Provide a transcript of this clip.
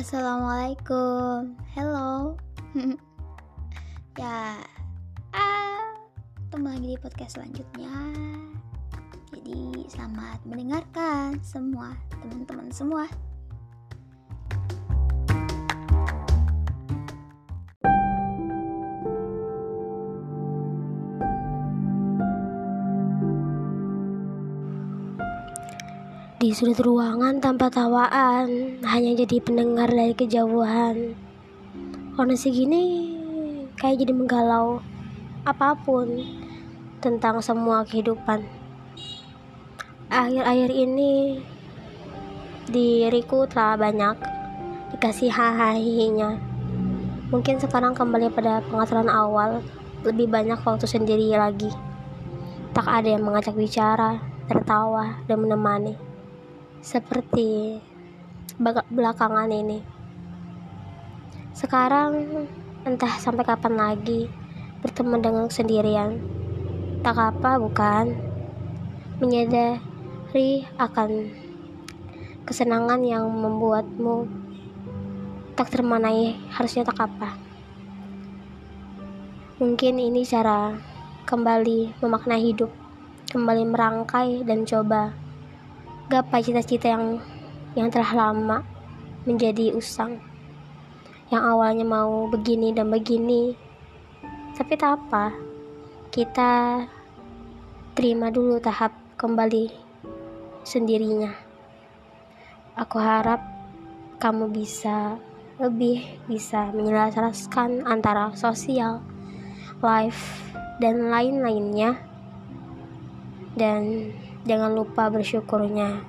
Assalamualaikum, hello. ya, ah, ketemu lagi di podcast selanjutnya. Jadi selamat mendengarkan semua teman-teman semua. Di sudut ruangan tanpa tawaan, hanya jadi pendengar dari kejauhan. Kondisi gini kayak jadi menggalau apa pun tentang semua kehidupan. Akhir-akhir ini diriku telah banyak dikasih hahaha Mungkin sekarang kembali pada pengaturan awal, lebih banyak waktu sendiri lagi. Tak ada yang mengajak bicara, tertawa, dan menemani seperti belakangan ini. Sekarang entah sampai kapan lagi bertemu dengan sendirian. Tak apa bukan? Menyadari akan kesenangan yang membuatmu tak termanai harusnya tak apa. Mungkin ini cara kembali memaknai hidup, kembali merangkai dan coba gapai cita-cita yang yang telah lama menjadi usang. Yang awalnya mau begini dan begini tapi tak apa. Kita terima dulu tahap kembali sendirinya. Aku harap kamu bisa lebih bisa menjelaskan antara sosial life dan lain-lainnya dan jangan lupa bersyukurnya